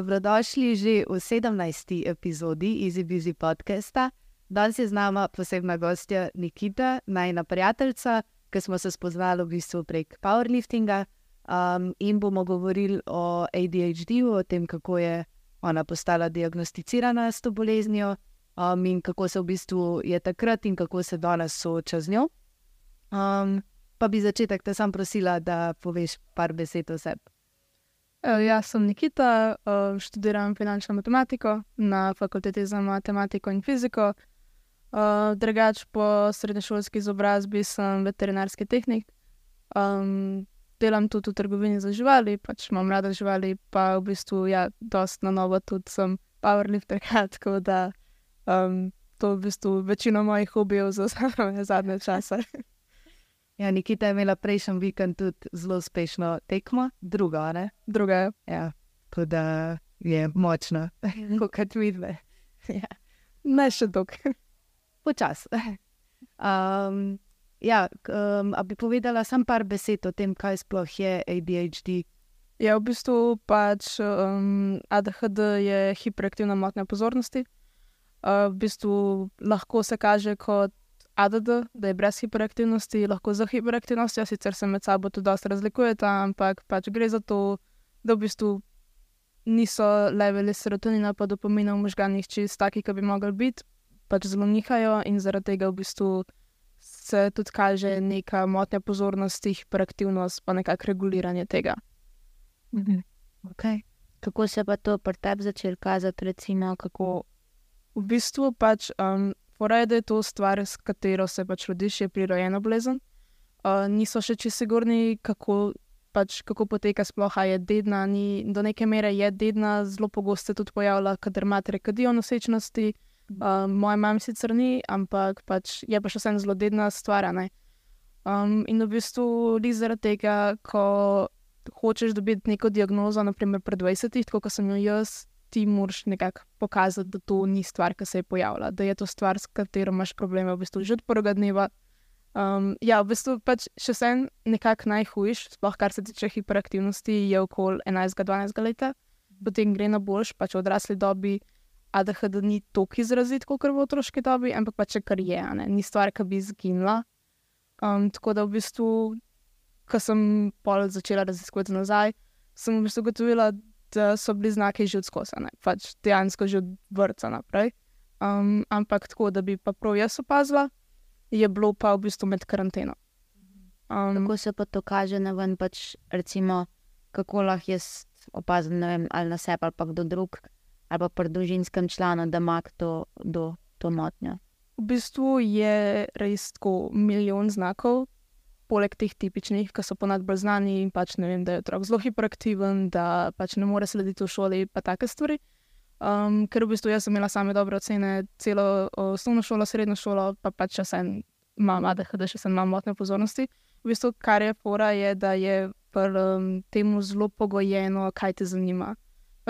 dobrodošli že v 17. epizodi Easy Busy podcasta. Danes je z nami posebna gostja Nikita, najna prijateljica, ki smo se spoznali v bistvu prek powerliftinga um, in bomo govorili o ADHD-u, o tem, kako je ona postala diagnosticirana s to boleznijo um, in kako se v bistvu je takrat in kako se danes sooča z njo. Um, pa bi začetek te sam prosila, da poveš par besed o sebi. Uh, jaz sem Nikita, uh, študiram finančno matematiko na fakulteti za matematiko in fiziko. Uh, drugač po srednješolski izobrazbi sem veterinarski tehnik. Delam tudi v trgovini za živali, pač imam rada živali, pa v bistvu ja, dosta na novo tudi sem powerlifter, tako da um, to v bistvu večino mojih hobijev za zadnje čase. Ja, Nikita je imela prejšnji vikend tudi zelo uspešno tekmo, druga, ne? Druga. Ja, tako da je močna, kot vidve. Ja. Ne še dolgo počasi. Um, ja, um, a bi povedala samo par besed o tem, kaj sploh je ADHD? Ja, v bistvu pač um, ADHD je hiperaktivna motnja pozornosti. Uh, v bistvu lahko se kaže kot ADD, da je brez hiperaktivnosti, lahko za hiperaktivnostjo, sicer se med sabo tudi dosta razlikujeta, ampak pač gre za to, da v bistvu niso leveli serotonina pa dopamina v možganjih čist taki, kot bi mogli biti, pač zelo nihajo in zaradi tega v bistvu se tudi kaže neka motnja pozornosti, hiperaktivnost, pa nekako reguliranje tega. Mhm. Okay. Kako se pa to pri tebi začelo kazati, recimo, kako? V bistvu pač, um, je, da je to stvar, s katero se pač rodiš, je prirojena bolezen. Uh, niso še čisto sigurni, kako, pač, kako poteka sploh, je dedna, ni, do neke mere je dedna, zelo pogosto se tudi pojavlja, kader imate rekadijo nosečnosti. Um, moja mama sicer ni, ampak pač je pa še vseeno zelo dedna stvar. Um, in v bistvu li zaradi tega, ko hočeš dobiti neko diagnozo, naprimer pred 20, tako kot sem jo jaz, ti moraš nekako pokazati, da to ni stvar, ki se je pojavila, da je to stvar, s katero imaš probleme v bistvu že od prvega dneva. Um, ja, v bistvu pač še vsem nekako najhujš, sploh kar se tiče hiperaktivnosti, je okoli 11-12 let, potem gre na boljš, pač v odrasli dobi. ADHD ni tako izrazit, kot v otroški dobi, ampak pač kar je, ne? ni stvar, ki bi izginila. Um, tako da v bistvu, ko sem pol začela raziskovati nazaj, sem v bistvu ugotovila, so bili znaki že odskosane, pač dejansko že od vrca naprej. Um, ampak tako, da bi pa prav jaz opazila, je bilo pa v bistvu med karanteno. Um, kako se pa to kaže na ven, pač recimo, kako lahko jaz opazim, ne vem, ali na sebe ali pa kdo drug ali pa pri družinskem članu, da ima to, do, to motnjo. V bistvu je res tako milijon znakov, poleg teh tipičnih, ki so ponad bolj znani in pač ne vem, da je otrok zelo hiperaktiven, da pač ne more slediti v šoli, pa take stvari. Um, ker v bistvu jaz sem imela same dobre ocene, celo osnovno šolo, srednjo šolo, pa pač še sem imam ADHD, še sem imam motne pozornosti. V bistvu, kar je fora, je, da je pri um, temu zelo pogojeno, kaj te zanima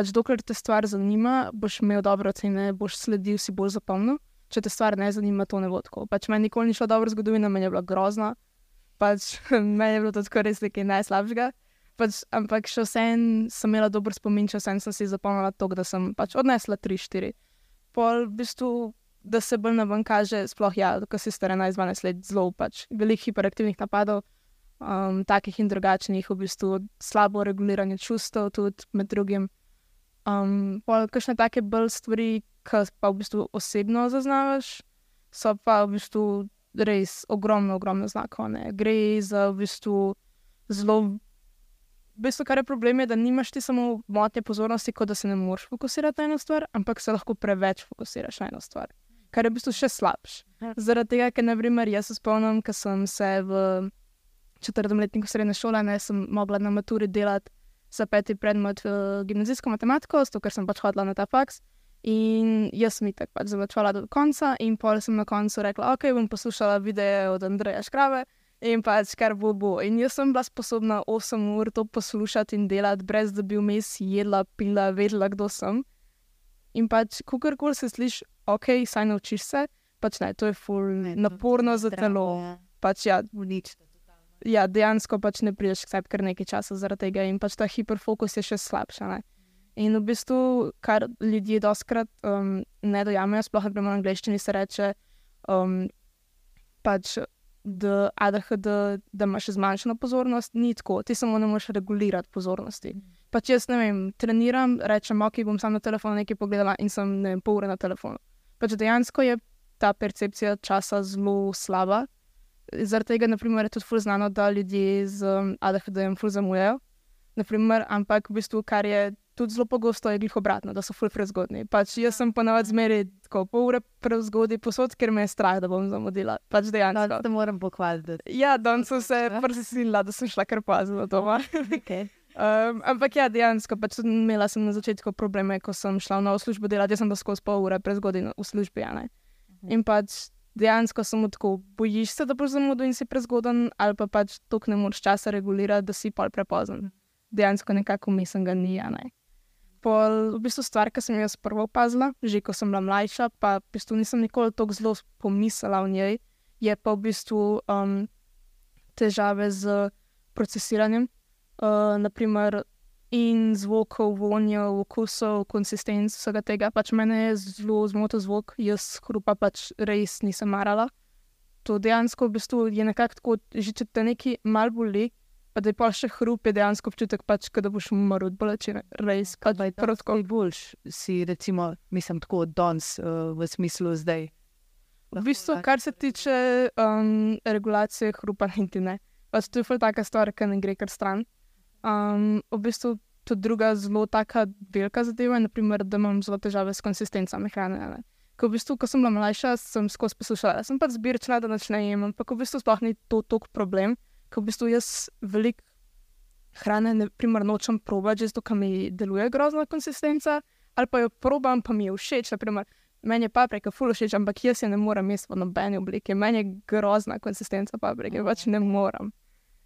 pač dokler te stvar zanima, boš imel dobre ocene, boš sledil, si bolj zapomnil. Če te stvar ne zanima, to ne bo tako. Pač meni nikoli ni šlo dobro, zgodovina meni je bila grozna, pač meni je bilo to tako res nekaj najslabšega. Pač, ampak še vsem sem imela dober spomin, če sem si zapomnila to, da sem pač odnesla 3-4. Pol v bistvu, da se bolj na ven kaže, sploh ja, ko si star 11-12 let, zelo pač velikih hiperaktivnih napadov. Um, takih in drugačnih, v bistvu slabo reguliranje čustev, tudi med drugim. Um, Kakšne take bolj stvari, ki pa v bistvu osebno zaznavaš, so pa v bistvu res ogromno, ogromno znakov. Ne? Gre za v bistvu zelo. V bistvu, kar je problem, je, da nimaš ti samo motnje pozornosti, kot da se ne moreš fokusirati na eno stvar, ampak se lahko preveč fokusiraš na eno stvar, kar je v bistvu še slabše. Ja. Zaradi tega, ker, na primer, jaz se spomnim, ker sem se v četrtem letniku srednje šole, ne sem mogla na maturi delati za peti predmet uh, gimnazijsko matematiko, zato ker sem pač hodila na ta faks. In jaz sem tako pač zavečala do konca, in pol sem na koncu rekla, ok, bom poslušala videe od Andreja Škrave in pač kar bo bo. In jaz sem bila sposobna 8 ur to poslušati in delati, brez da bi vmes jedla, pila, vedela, kdo sem. In pač, kakorkoli se sliši, ok, saj naučiš se, pač ne, to je ful, ne, naporno za telo. Ja. Pač ja, uničiti ja, dejansko pač ne prideš k sebi kar nekaj časa zaradi tega in pač ta hiperfokus je še slabša. Ne? In v bistvu, kar ljudje doskrat um, ne dojamejo, sploh ne v angleščini se reče, um, pač, da ADHD, da imaš zmanjšano pozornost, ni tako, ti samo ne moreš regulirati pozornosti. Pač jaz ne vem, treniram, rečem, ok, bom sam na telefonu nekaj pogledala in sem ne vem, pol ure na telefonu. Pač dejansko je ta percepcija časa zelo slaba. Zaradi tega, naprimer, je tudi ful znano, da ljudje z ADHD-jem ful zamujajo. Naprimer, ampak v bistvu, kar je tudi zelo pogosto, je glih obratno, da so ful prezgodni. Pač jaz sem ponavadi zmeri tako pol ure prezgodni posod, ker me je strah, da bom zamudila. Pač dejansko. Da te moram pohvaliti. Ja, danes sem se prisilila, da sem šla kar pozno doma. Okay. Um, ampak ja, dejansko, pač imela sem na začetku probleme, ko sem šla v novo službo delati, jaz sem pa skozi pol ure prezgodaj v službi. Ja, in pač dejansko sem tako, bojiš se, da boš zamudil in si prezgoden, ali pa pač tok ne moreš časa regulirati, da si pol prepozen. Dejansko nekako mislim, da ni. Ja, pol, v bistvu stvar, ki sem jo prvo opazila, že ko sem bila mlajša, pa v bistvu nisem nikoli tako zelo pomislila o njej, je pa v bistvu um, težave z procesiranjem, uh, naprimer in zvokov, vonjev, okusov, konsistenc vsega tega. Pač mene je zelo zmotil zvok, jaz hrupa pač res nisem marala. To dejansko v bistvu je nekako tako, že če te nekaj mal boli, pa da je pa še hrup, je dejansko občutek, pač, da boš umrl od bolečine. Res, pač je to tako. Boljš si, recimo, mislim, tako danes uh, v smislu zdaj? V bistvu, kar se tiče um, regulacije hrupa, niti ne. Pač to je pa taka stvar, ki ne gre kar stran. Um, v bistvu, tudi druga zelo taka velika zadeva je, naprimer, da imam zelo težave s konsistencami hrane. Ko, v bistvu, ko sem bila mlajša, sem skozi poslušala, da sem pač zbirčna, da načnem, ampak v bistvu sploh ni to tok problem ko v bistvu jaz veliko hrane, ne primer, nočem probati, zato ker mi deluje grozna konsistenca, ali pa jo probam, pa mi je všeč. Naprimer, meni je paprika ful všeč, ampak jaz je ne morem jesti v nobeni obliki. Meni je grozna konsistenca paprike, pač ne morem.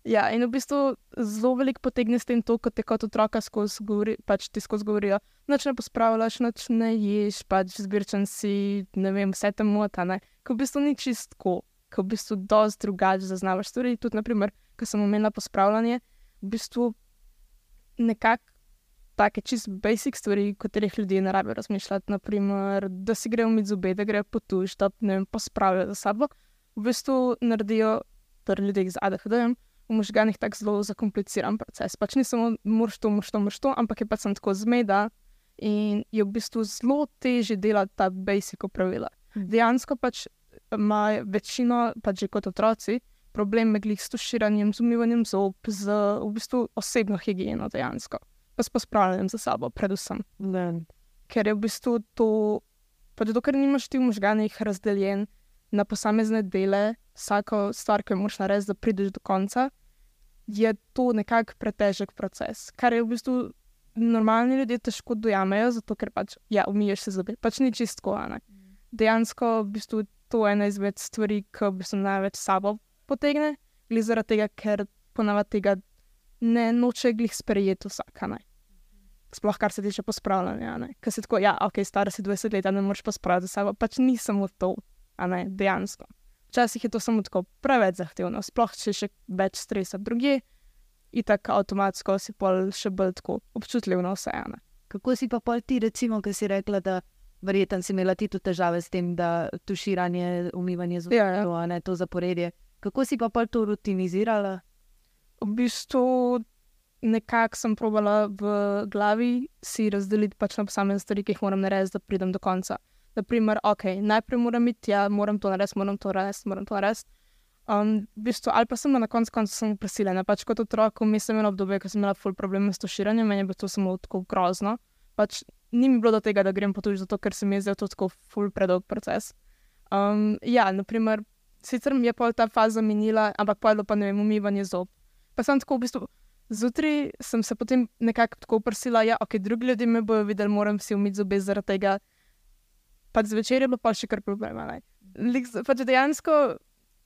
Ja, in v bistvu zelo veliko potegne s tem, to, kot te kot otroka skozi govori, pač ti skozi govorijo. Noč ne pospravljaš, noč ne ješ, pač zbirčen si, ne vem, vse te motane. Ko v bistvu ni čistko ki v bistvu dosti drugače zaznavaš stvari. Tudi, naprimer, ko sem omenila pospravljanje, v bistvu nekako take čist basic stvari, o katerih ljudje ne rabijo razmišljati. Naprimer, da si grejo umiti zobe, da grejo potuš, da ne vem, pospravijo za sabo. V bistvu naredijo, torej ljudje z ADHD-jem. V možganih je tako zelo zakompliciran proces. Pač ni samo mož to, mož to, mož to, ampak je pač tako zmeda in je v bistvu zelo teže delati ta basic pravila. Hm. Dejansko pač ima večino, pa že kot otroci, problem med s tuširanjem, z umivanjem zob, z v bistvu osebno higieno, dejansko, pa s pospravljanjem za sabo, predvsem. Ne. Ker je v bistvu to, pač dokler nimaš ti v možganjih razdeljen na posamezne dele, vsako stvar, ki jo moraš narediti, da prideš do konca, je to nekako pretežek proces. Kar je v bistvu normalni ljudje težko dojamejo, zato ker pač, ja, umiješ se zobe, pač ni čisto, ne. Dejansko v bistvu to ena izmed stvari, ki bi se največ sabo potegne, ali zaradi tega, ker ponavadi tega ne noče glih sprejeti vsak. Sploh kar se tiče pospravljanja. Ker se tako, ja, ok, star si 20 let, ne moreš pospraviti sabo, pač ni samo to, a ne dejansko. Včasih je to samo tako preveč zahtevno, sploh če še več stresa druge. In tako avtomatsko si pa še bolj občutljiv na vse. Kako si pa pol ti, recimo, ki si rekla, da verjetno si imela ti tudi težave s tem, da tuširanje, umivanje zunaj, ja, ja. to, to zaporedje. Kako si pa to rutinizirala? V bistvu nekako sem probala v glavi si razdeliti pač na posamezne stvari, ki jih moram narediti, da pridem do konca. Naprimer, ok, najprej moram iti tja, moram to narediti, moram to narediti, moram to narediti. Um, v bistvu, ali pa sem na koncu konca prisiljena. Pač kot otrok, mislim, imela obdobje, ko sem imela ful probleme s tuširanjem, meni je bilo to samo tako grozno. Pač ni mi bilo do tega, da grem po tuji, zato ker se mi je zdel to tako ful predolg proces. Um, ja, naprimer, sicer mi je pol ta faza minila, ampak pa je bilo pa ne vem, umivanje zob. Pa sem tako v bistvu. Zjutraj sem se potem nekako tako prsila, da ja, okay, drugi ljudje me bodo videli, moram si umiti zobe zaradi tega. Pa zvečer je bilo pa še kar problem. Pač dejansko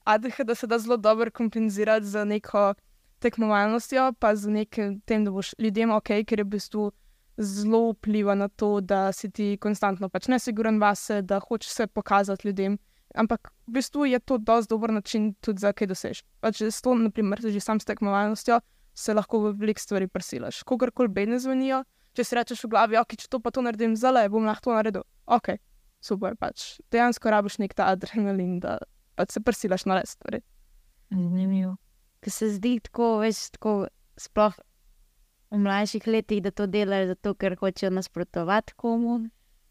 ADHD se da zelo dobro kompenzirati z neko tekmovalnostjo, pa z nekim tem, da boš ljudem ok, ker je v bistvu zelo vpliva na to, da si ti konstantno pač nesiguren vase, da hočeš se pokazati ljudem. Ampak v bistvu je to dosti dober način tudi za kaj dosež. Pač s to, naprimer, že sam s tekmovalnostjo se lahko v veliko stvari prisilaš. Kogarkoli bedne zvenijo, če si rečeš v glavi, ok, če to pa to naredim zale, bom lahko to naredil. Ok, super, pač dejansko rabiš nek ta adrenalin, da pač se prsilaš na res stvari. Zanimivo. Ker se zdi tako, veš, tako sploh v mlajših letih, da to delajo zato, ker hočejo nasprotovati komu,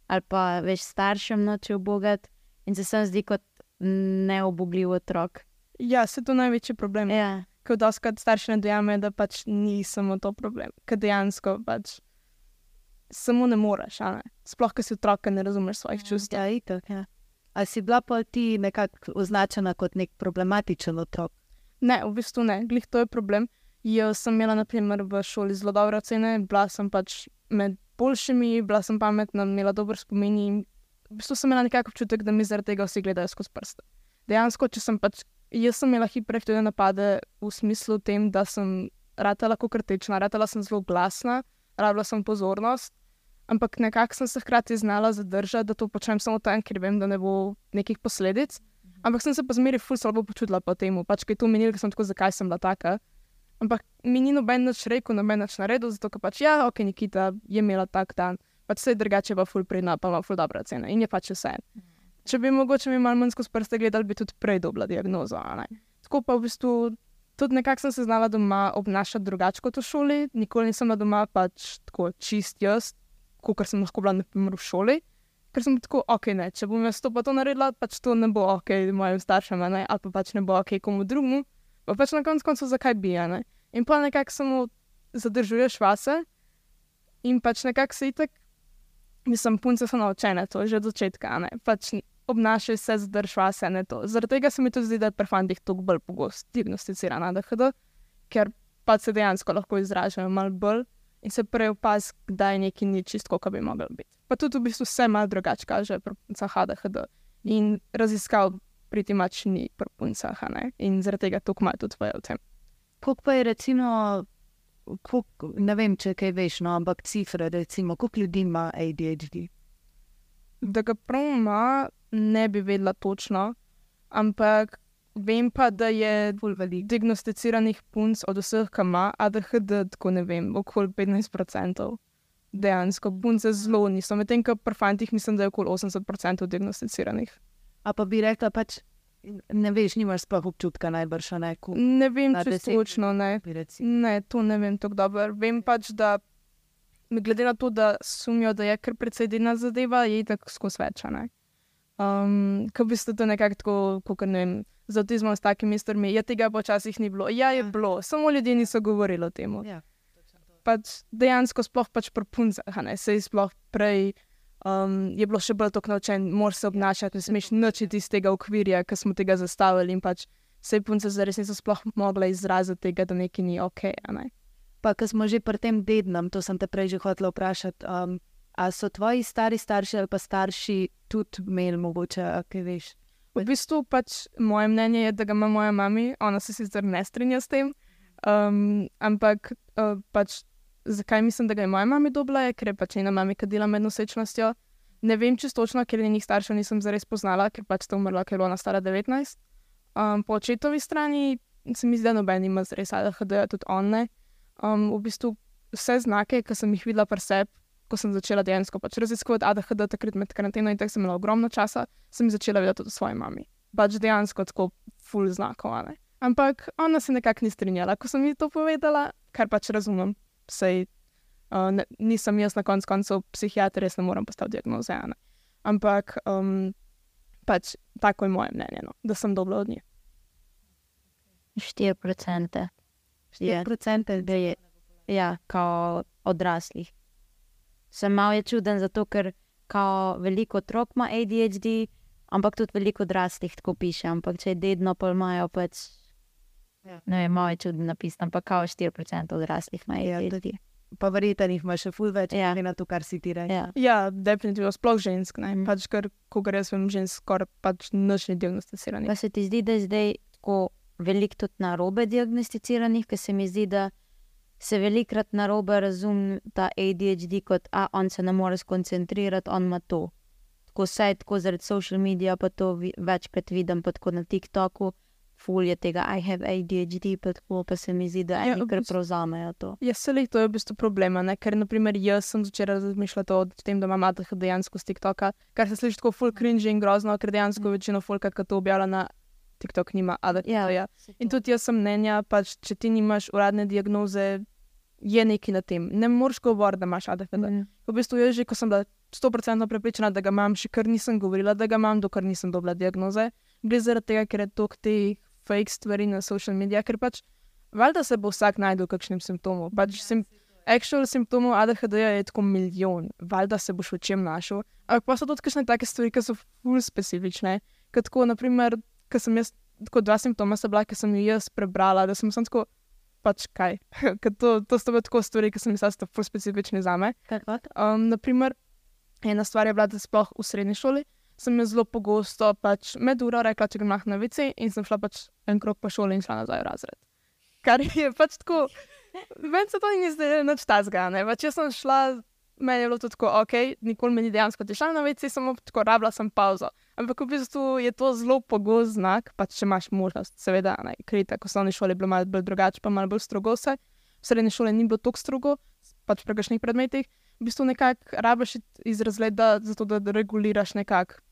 ali pa veš staršem nočejo bogati in se sem zdi kot neobogljiv otrok. Ja, se to največji problem. Ja. Ko doskrat starši ne dojamejo, da pač ni samo to problem, ker dejansko pač samo ne moreš. Ne? Sploh, ker si otrok, ne razumeš svojih čustev. Ja, itak, ja. A si bila pa ti nekako označena kot nek problematičen otrok? Ne, v bistvu ne, glih to je problem. Jaz sem imela naprimer, v šoli zelo dobre ocene, bila sem pač med boljšimi, bila sem pametna, imela dober spomin in v bistvu sem imela nekako občutek, da mi zaradi tega vsi gledajo skozi prste. Dejansko, če sem pač, jaz sem imela hiperaktivne napade v smislu tem, da sem ratela kot kritična, ratela sem zelo glasna, rabila sem pozornost, ampak nekako sem se hkrati znala zadržati, da to počnem samo tam, ker vem, da ne bo nekih posledic. Ampak sem se pa zmeraj ful slabo počutila po tem, pač kaj to menil, ker sem tako, zakaj sem bila taka. Ampak mi ni noben več rekel, noben več naredil, zato ker pač ja, ok, Nikita je imela tak dan pač se je drugače pa ful predna, pa ima ful dobra cena in je pač vse. Če bi mogoče mi malo manj skozi prste gledali, bi tudi prej dobila diagnozo. Tako pa v bistvu tudi nekako sem se znala doma obnašati drugače kot v šoli, nikoli nisem bila doma pač tako čist jaz, kot sem lahko bila naprimer v šoli. Ker sem tako, ok, ne, če bom jaz to pa to naredila, pač to ne bo ok mojim staršem, ali pa pač ne bo ok komu drugemu, pa pač na koncu koncev zakaj bi, ne. In pa nekako samo zadržuješ vase in pač nekako se itek Mislim, punce so naučene to že od začetka, ne pač obnašaj se, zdržva se ne to. Zaradi tega se mi tudi zdi, da je pri fantih toliko bolj pogosto diagnosticirana ADHD, ker pa se dejansko lahko izražajo malo bolj in se prej opaz, da je nekaj ni čisto, kot bi mogel biti. Pa tudi v bistvu vse malo drugače kaže pri puncah ADHD in raziskav priti mač ni pri puncah, in zaradi tega tukaj imajo tudi svoje v tem. Kako pa je recimo kolik, ne vem, če kaj veš, no, ampak cifre, recimo, koliko ljudi ima ADHD. Da ga pravno ne bi vedela točno, ampak vem pa, da je diagnosticiranih punc od vseh, ki ima ADHD, tako ne vem, okoli 15%. Dejansko punce zelo niso, medtem ko pri fantih mislim, da je okoli 80% diagnosticiranih. A pa bi rekla, pač Ne veš, nimaš sploh občutka najbrž na neku. Ne vem, če točno ne. Ne, to ne vem tako dobro. Vem pač, da glede na to, da sumijo, da je kar precej delna zadeva, je tako skozi večane. Um, Ko bi se to nekako tako, kot ne vem, z avtizmom s takimi stvarmi, je tega počasih ni bilo. Ja, je ja. bilo, samo ljudje niso govorili o tem. Ja. Pač dejansko sploh pač pri puncah, ne, se je sploh prej um, je bilo še bolj tako naučen, moraš se obnašati, ne smeš nočiti iz tega okvirja, ki smo tega zastavili. In pač se je punce zares niso sploh mogla izraziti tega, da nekaj ni ok. Ne? Pa, ker smo že pri tem dednem, to sem te prej že hotel vprašati. Um, a so tvoji stari starši ali pa starši tudi imeli mogoče, kaj veš? V bistvu pač moje mnenje je, da ga ima moja mama, ona se sicer ne strinja s tem, um, ampak uh, pač zakaj mislim, da ga je moja mama dobila, ker je pač ena mama, ki dela med nosečnostjo. Ne vem čisto točno, ker njenih staršev nisem zares poznala, ker pač sta umrla, ker je bila stara 19. Um, po očetovi strani se mi zdi, da noben ima zares ADHD, tudi on ne. Um, v bistvu vse znake, ki sem jih videla pri sebi, ko sem začela dejansko pač raziskovati ADHD, takrat med karanteno in tako sem imela ogromno časa, sem začela videti tudi svoje mami. Pač dejansko tako full znakov. Ampak ona se nekako ni strinjala, ko sem ji to povedala, kar pač razumem sej, uh, ne, nisem jaz na koncu koncev psihiater, res ne morem postaviti diagnoze. Ne. Ampak um, pač tako je moje mnenje, no, da sem dobro od nje. 4%. 4% da je ja, kao odraslih. Sem malo je čuden, zato ker kao veliko otrok ima ADHD, ampak tudi veliko odraslih tako piše. Ampak če je dedno, pa imajo pač Ja. Ne vem, malo je čudno napisano, ampak kao 4% odraslih ima ja, ADHD. Pa verjetno jih ima še ful več, ja. na to, kar si ti reče. Ja. ja, definitivno, sploh žensk. Mm. Pač, ker, ko gre s svojim žensk, skoraj pač nočni diagnosticirani. Pa se ti zdi, da je zdaj tako veliko tudi na robe diagnosticiranih, ker se mi zdi, da se velikrat na robe razume ta ADHD kot, a on se ne more skoncentrirati, on ima to. Tako vse je tako zaradi social medija, pa to večkrat vidim, pa tako na TikToku fulje tega, I have ADHD, pa tako pa se mi zdi, da Ja, eni kar prevzamejo to. Ja, se le to je v bistvu problema, ne? ker naprimer jaz sem začela razmišljati o tem, da imam ADHD dejansko z TikToka, kar se sliši tako full cringe in grozno, ker dejansko večino folka, ki to objavlja na TikTok, nima ADHD. Ja, Ja. In tudi jaz sem mnenja, pač, če ti nimaš uradne diagnoze, je nekaj na tem. Ne moreš govoriti, da imaš ADHD. Mhm. V bistvu jaz že, ko sem bila 100% prepričana, da ga imam, še kar nisem govorila, da ga imam, dokler nisem dobila diagnoze. Gre zaradi tega, ker je toliko teh fake stvari na social medijih, ker pač valjda se bo vsak najdel v kakšnem simptomu. Pač sim, actual simptomov ADHD je tako milijon, valjda se boš v čem našel. Ampak pa so tudi kakšne take stvari, ki so ful specifične. Kot tako, naprimer, ko sem jaz, tako dva simptoma so bila, ki sem jih jaz prebrala, da sem samo tako, pač kaj. Ker to, to so bile tako stvari, ki sem jih zdaj ful specifične za me. Um, naprimer, ena stvar je bila, da sploh v srednji šoli sem jaz zelo pogosto pač med uro rekla, če grem na vici in sem šla pač en krok po šoli in šla nazaj v razred. Kar je pač tako, meni se to ni zdelo nič tazga, ne, pač jaz sem šla, meni je bilo tako, ok, nikoli mi ni dejansko tišla na vici, samo tako rabila sem pauzo. Ampak v bistvu je to zelo pogost znak, pač če imaš možnost, seveda, ne, krita, ko so v šoli bilo malo bolj drugače, pa malo bolj strogo vse. V srednji šoli ni bilo tako strogo, pač pri kakšnih predmetih. V bistvu nekako rabiš iz razreda, zato da reguliraš nekako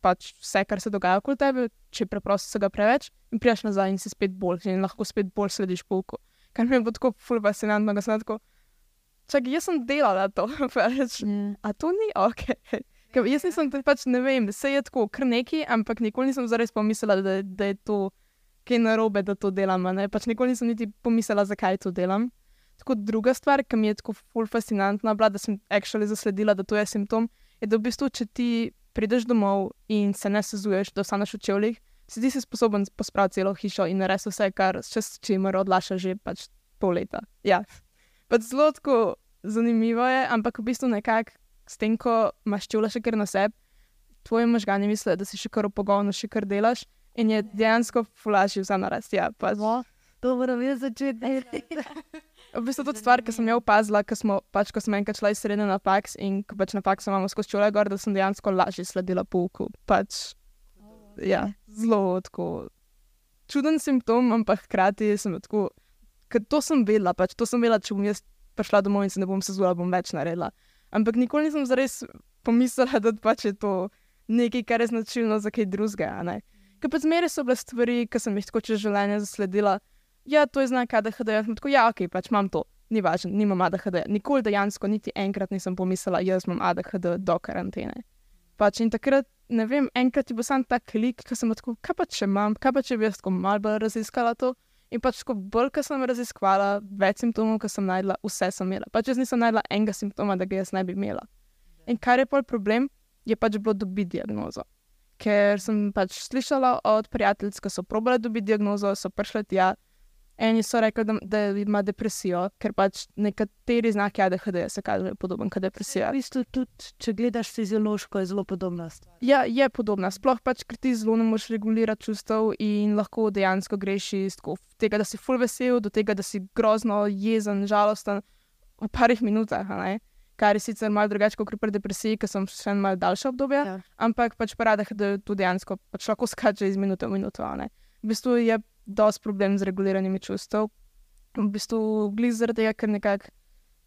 pač vse, kar se dogaja okoli tebe, če preprosto se ga preveč in priješ nazaj in si spet boljši in lahko spet bolj slediš pouku. Kar mi je bilo tako ful fascinantno, da sem tako, čakaj, jaz sem delala to, pač, Ja. a to ni ok. Ker jaz nisem te- pač ne vem, se je tako kar neki, ampak nikoli nisem zares pomislila, da, da je to kaj narobe, da to delam. ne. Pač nikoli nisem niti pomislila, zakaj to delam. Tako druga stvar, ki mi je tako ful fascinantna, bila, da sem actually zasledila, da to je simptom, je, da v bistvu, če ti prideš domov in se ne sezuješ, da ostaneš v čevljih, si ti si sposoben pospraviti celo hišo in narediti vse, kar s čimer odlaša že pač pol leta. Ja. Pač zelo tako zanimivo je, ampak v bistvu nekako s tem, ko imaš čevlje še kar na sebi, tvoji možgani mislijo, da si še kar v pogonu, še kar delaš in je dejansko fulaži vse narediti. Ja, pač. To moram jaz začeti. V bistvu tudi stvar, ki sem jo opazila, ko smo pač, ko sem enkrat šla iz srednje na faks in ko pač na faksu imamo skozi čole gor, da sem dejansko lažje sledila pouku. Pač, ja, zelo tako čuden simptom, ampak hkrati sem tako, ker to sem vedela, pač to sem vedela, če bom jaz prišla domov in se ne bom sezula, bom več naredila. Ampak nikoli nisem zares pomislila, da pač je to nekaj, kar je značilno za kaj drugega. Ker pa zmeraj so bile stvari, ki sem jih tako čez življenje zasledila. Ja, to je znak ADHD. Jaz sem tako, ja, ok, pač imam to, ni važno, nimam ADHD. Nikoli dejansko, niti enkrat nisem pomislila, jaz imam ADHD do karantene. Pač in takrat, ne vem, enkrat je bil sam ta klik, ki sem tako, kaj pa če imam, kaj pa če bi jaz tako malo bolj raziskala to. In pač, ko bolj, ko sem raziskvala, več simptomov, ki sem najdla, vse sem imela. Pač jaz nisem najdla enega simptoma, da ga jaz ne bi imela. In kar je pol problem, je pač bilo dobiti diagnozo. Ker sem pač slišala od prijateljic, ki so probale dobiti diagnozo, so prišle tja. Eni so rekli, da, da ima depresijo, ker pač nekateri znaki ADHD se kažejo podoben kot depresija. V bistvu tudi, če gledaš fiziološko, je zelo podobna stvar. Ja, je podobna. Sploh pač, ker ti zelo ne moreš regulirati čustev in lahko dejansko greš iz tega, da si full vesel, do tega, da si grozno jezen, žalosten v parih minutah. ne. Kar je sicer malo drugače kot pri depresiji, ker sem še en malo daljše obdobje, Ja. ampak pač parada, da tu dejansko pač lahko skače iz minute v minuto. V bistvu je dosti problem z reguliranjem čustev. V bistvu glej zaradi tega, ker nekako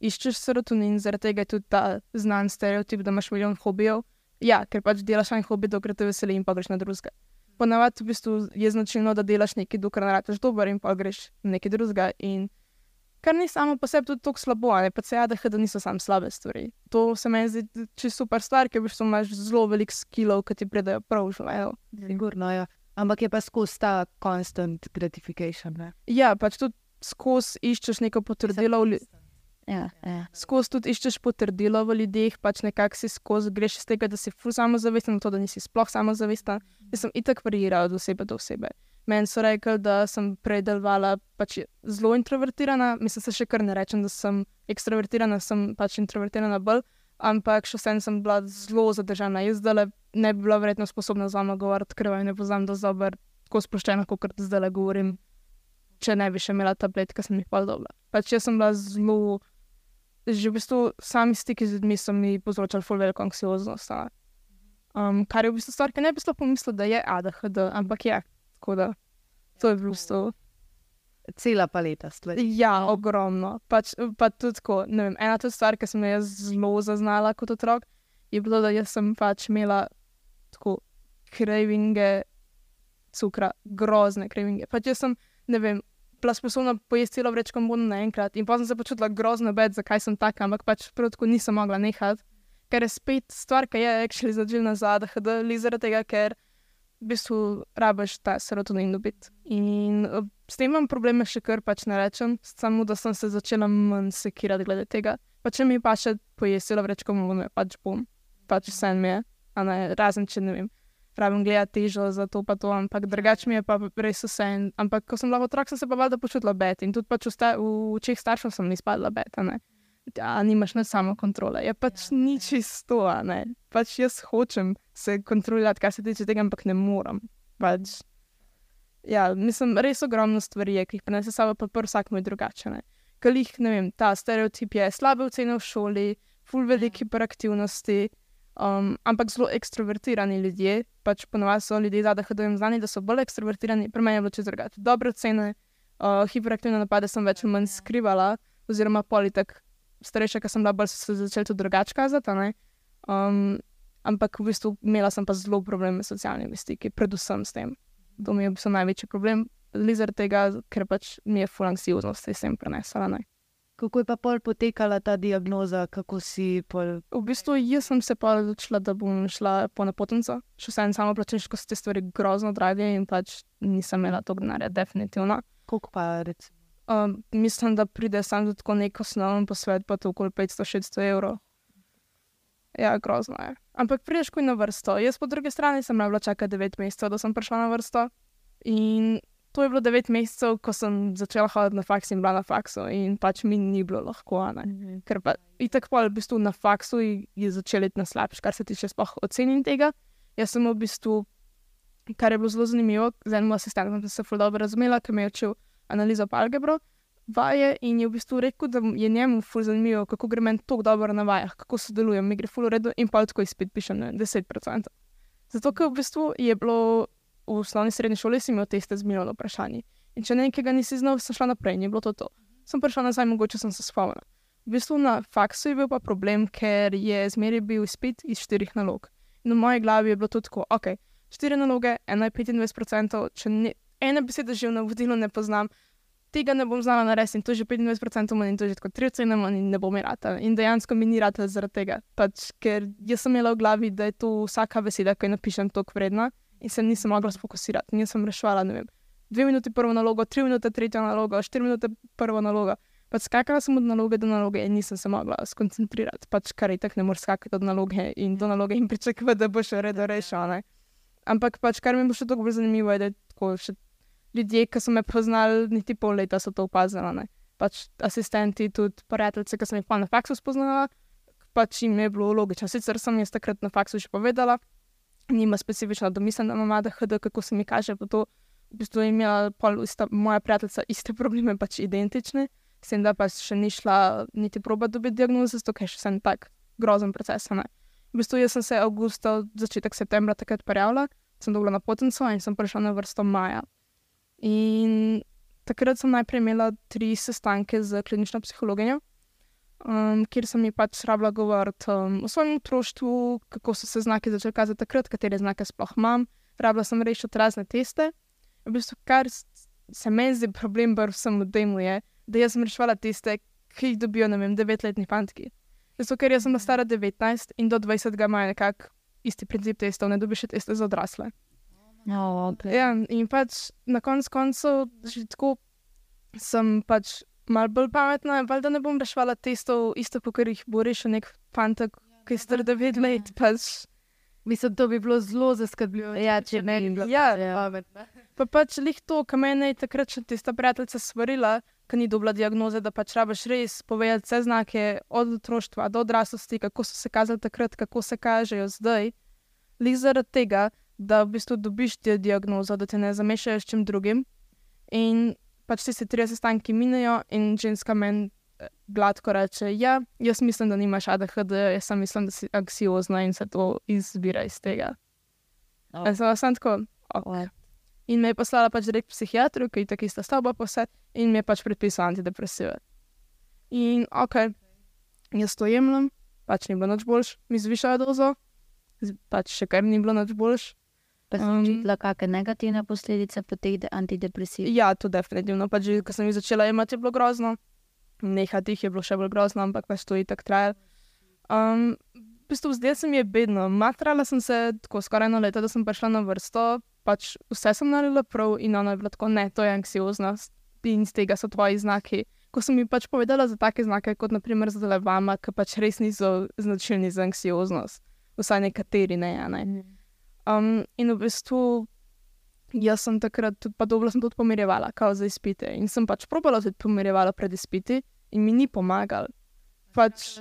iščeš serotonin, zaradi tega je tudi ta znan stereotip, da imaš milijon hobijev. Ja, ker pač delaš en hobi, dokler te veseli in pa greš na drugega. Ponavadi v bistvu je značilno, da delaš nekaj, dokler ne rečeš dober in pa greš na nekaj drugega. In kar ni samo po sebi tudi tako slabo, ne pa se jade, da niso samo slabe stvari. To se meni zdi čisto super stvar, ker v bistvu imaš zelo veliko skillov, ki ti pridejo prav v življenju. Sigurno, ja. Ampak je pa skozi ta constant gratification. Ne? Ja, pač tudi skozi iščeš neko potrdilo. v lju- Ja, ja. skozi tudi iščeš potrdilo v ljudeh, pač nekako si skozi greš iz tega, da si ful samozavesten, to, da nisi sploh samozavesten. Jaz sem itak variirala od osebe do osebe. Meni so rekli, da sem prej delovala pač zelo introvertirana, mislim, se še kar ne rečem, da sem ekstrovertirana, sem pač introvertirana bolj, ampak še vsem sem bila zelo zadržana. Jaz zdaj ne bi bila verjetno sposobna z vama govoriti, ker vaju ne poznam do zober, tako sproščena, kot zdaj govorim, če ne bi še imela tablet, ki sem jih pa dobila. Pač jaz sem bila zelo že v bistvu sami stiki z ljudmi so mi povzročali ful veliko anksioznost. a. Um, kar je v bistvu stvar, ki ne bi sploh pomislil, da je ADHD, ampak je. Tako da To je v bistvu. Cela paleta stvari. Ja, ogromno. Pač, pa tudi tako, vem, ena od stvari, ki sem jo zelo zaznala kot otrok, je bilo, da sem pač imela tako krajvinge cukra, grozne krajvinge. Pač jaz sem, ne vem, bila sposobna pojesti celo vrečko bono naenkrat in pa sem se počutila grozno bed, zakaj sem taka, ampak pač prvo nisem mogla nehati, ker je spet stvar, ki je actually začela nazaj, da je zaradi tega, ker v bistvu rabiš ta serotonin dobiti. In s tem imam probleme še kar pač ne rečem, samo da sem se začela manj sekirati glede tega. Pa če mi pa še pojesila vrečko bono, pač bom, pač vse mi je, ne razen če ne vem rabim gledati težo za to, pa to, ampak drugače mi je pa res vse. Ampak ko sem bila otrok, sem se pa valjda počutila bed in tudi pač v, v očeh staršev sem izpadla bed. Ja, nimaš na samo kontrole. Je pač ja, ni čisto, ne. Pač jaz hočem se kontrolirati, kar se tiče tega, ampak ne morem. Pač, ja, mislim, res ogromno stvari je, ki jih prenese sabo, pa prvo vsak moj drugačen. Ker jih, ne vem, ta stereotip je slabe ocene v šoli, full veliki ja. hiperaktivnosti. Um, ampak zelo ekstrovertirani ljudje, pač ponovadi so ljudje, da hočejo znani, da so bolj ekstrovertirani, pri meni je bilo čez drugače. Dobre ocene, uh, hiperaktivne napade sem več ali manj skrivala, oziroma politik, starejša, ki sem bila, bolj so se začeli tudi drugače kazati. Um, ampak v bistvu imela sem pa zelo probleme s socialnimi stiki, predvsem s tem. To mi je bil največji problem, zaradi tega, ker pač mi je fulanksivnost s tem prenesla. Ne? Kako je pa pol potekala ta diagnoza, kako si pol? V bistvu jaz sem se pa odločila, da bom šla po napotnico. Še vsem samo plačeš, ko so te stvari grozno drage in pač nisem imela tog denarja, definitivno. Koliko pa recimo? Um, mislim, da pride samo tako nek osnoven posvet, pa to okoli 500-600 evrov. Ja, grozno je. Ampak prideš ko na vrsto. Jaz po drugi strani sem morala čakati 9 mesecev, da sem prišla na vrsto. In to je bilo devet mesecev, ko sem začela hoditi na faks in bila na faksu, in pač mi ni bilo lahko. Mhm. Ker pa in tako pa v bistvu na faksu je začel iti na slabš, kar se tiče spoh oceni tega. Jaz sem v bistvu, kar je bilo zelo zanimivo, z enim asistentom sem se fuldo razumela, ker me je učil analizo pa algebro. Vaje in je v bistvu rekel, da je njemu ful zanimivo, kako gre meni tako dobro na vajah, kako sodelujem, mi gre ful uredu in pa tako izpit pišem 10%. Zato, ker v bistvu je bilo v osnovni srednji šoli si imel teste z milijonom vprašanj. In če nekaj nisi znal, sem šla naprej, ni bilo to. to. Sem prišla nazaj, mogoče sem se spomnila. V bistvu na faksu je bil pa problem, ker je zmeraj bil izpit iz štirih nalog. In v moji glavi je bilo to tako, ok, štiri naloge, ena je 25%, če ne, ena beseda že v navodilu ne poznam, tega ne bom znala narediti in to že 25% manj in to že tako tri ocene manj in ne bom imela. In dejansko mi ni rata zaradi tega, pač, ker jaz sem imela v glavi, da je to vsaka beseda, ki jo napišem, toliko vredna in se nisem mogla sfokusirati. Nisem rešvala, ne vem, dve minuti prvo nalogo, tri minute tretjo nalogo, štiri minute prvo nalogo. Pač skakala sem od naloge do naloge in nisem se mogla skoncentrirati, pač kar je tako, ne moreš skakati od naloge in do naloge in pričakovati, da boš redo rešila. Ampak pač kar mi bo še tako bolj zanimivo, je, da je tako še ljudje, ki so me poznali, niti pol leta so to opazili. Pač asistenti, tudi prijatelji, ki sem jih pa na faksu spoznala, pač jim je bilo logično. Sicer sem jaz takrat na faksu že povedala, nima specifično domisel, da ima ADHD, kako se mi kaže. To, v bistvu je imela ista, moja prijateljica iste probleme, pač identične, s tem, da pač še ni šla niti proba dobiti diagnoze, zato je še en tak grozen proces. Ne. V bistvu jaz sem se avgusta, začetek septembra takrat prijavila, sem dobila na potenco in sem prišla na vrsto maja. In takrat sem najprej imela tri sestanke z klinično psihologinjo um, kjer sem ji pač rabila govoriti um, o svojem otroštvu, kako so se znaki začeli kazati takrat, katere znake sploh imam. Rabila sem rešiti razne teste. V bistvu, kar se meni zdi problem, bar vsem demu je, da jaz sem rešila teste, ki jih dobijo, ne vem, devetletni fantki. Zato, ker jaz sem stara 19 in do 20 imajo nekako isti princip testov, ne dobiš teste za odrasle. Oh, okay. ja, in pač na koncu koncev, že tako sem pač malo bolj pametna, da ne bom rešvala testov, isto kot jih bo rešil nek fantek, ki je star 9 let. Pač. Mislim, to bi bilo zelo zaskrbljujoče. Ja, če ne bi bilo ja, pametno. Pa pač lih to, kar me je takrat še tista prijateljica svarila, ki ni dobila diagnoze, da pač rabiš res povedati vse znake od otroštva do odraslosti, kako so se kazali takrat, kako se kažejo zdaj. Lih zaradi tega, da v bistvu dobiš te diagnoze, da te ne zamešajo s čim drugim. In pač ti se tri sestanki minejo in ženska meni eh, gladko reče: Ja, jaz mislim, da nimaš ADHD, jaz sem mislim, da si anksiozna in se to izbira iz tega. Oh. Sem samo tako. Okay. In me je poslala pač direkt psihiatru, ki je tako ista stavba posed, in mi je pač predpisal antidepresive. In ok, jaz to jemljem, pač ni bilo noč boljš, mi zvišajo dozo, pač še kar ni bilo noč boljš. Pa si Um, čutila kakšne negativne posledice po teh de- antidepresivih? Ja, to definitivno. Pač že, ko sem jih začela imeti, je bilo grozno. Nehati jih je bilo še bolj grozno, ampak pač to je tako trajalo. Um, v bistvu zdaj se mi je bedno. Matrala sem se tako skoraj eno leto, da sem prišla na vrsto, pač vse sem naredila prav in ona je bila tako, ne, to je anksioznost in z tega so tvoji znaki. Ko sem mi pač povedala za take znake, kot naprimer za levama, ki pač res niso značilni za anksioznost, vsaj nekateri ne, a ne. Um, in v bistvu jaz sem takrat tudi, pa dobro sem tudi pomirjevala, kao za izpite. In sem pač probala tudi pomirjevala pred izpiti in mi ni pomagal. Pač,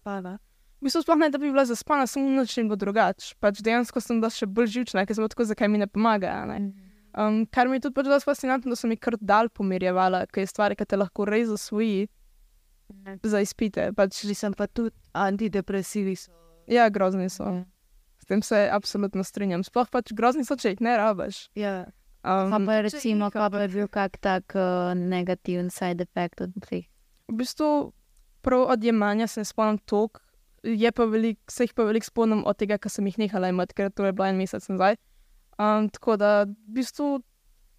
Spala. v bistvu sploh ne, da bi bila zaspana, sem nič ni bilo drugače. Pač dejansko sem bila še bolj živčna, ker sem bila tako, zakaj mi ne pomaga. a Ne? Um, kar mi je tudi pač dosti fascinantno, da so mi kar dal pomirjevala, ker je stvar, ki te lahko res zasvoji za izpite. Pač, Že sem pa tudi antidepresivi. So. ja, grozni so. S tem se absolutno strinjam. Sploh pač grozni so, če jih ne rabiš. Ja. Um, Pa pa recimo, pa je bil kak tak uh, negativen side effect od teh. v bistvu prav od jemanja se ne spomnim toliko, je pa velik, se jih pa veliko spomnim od tega, ker sem jih nehala imeti, ker to je bilo en mesec nazaj. Um, tako da v bistvu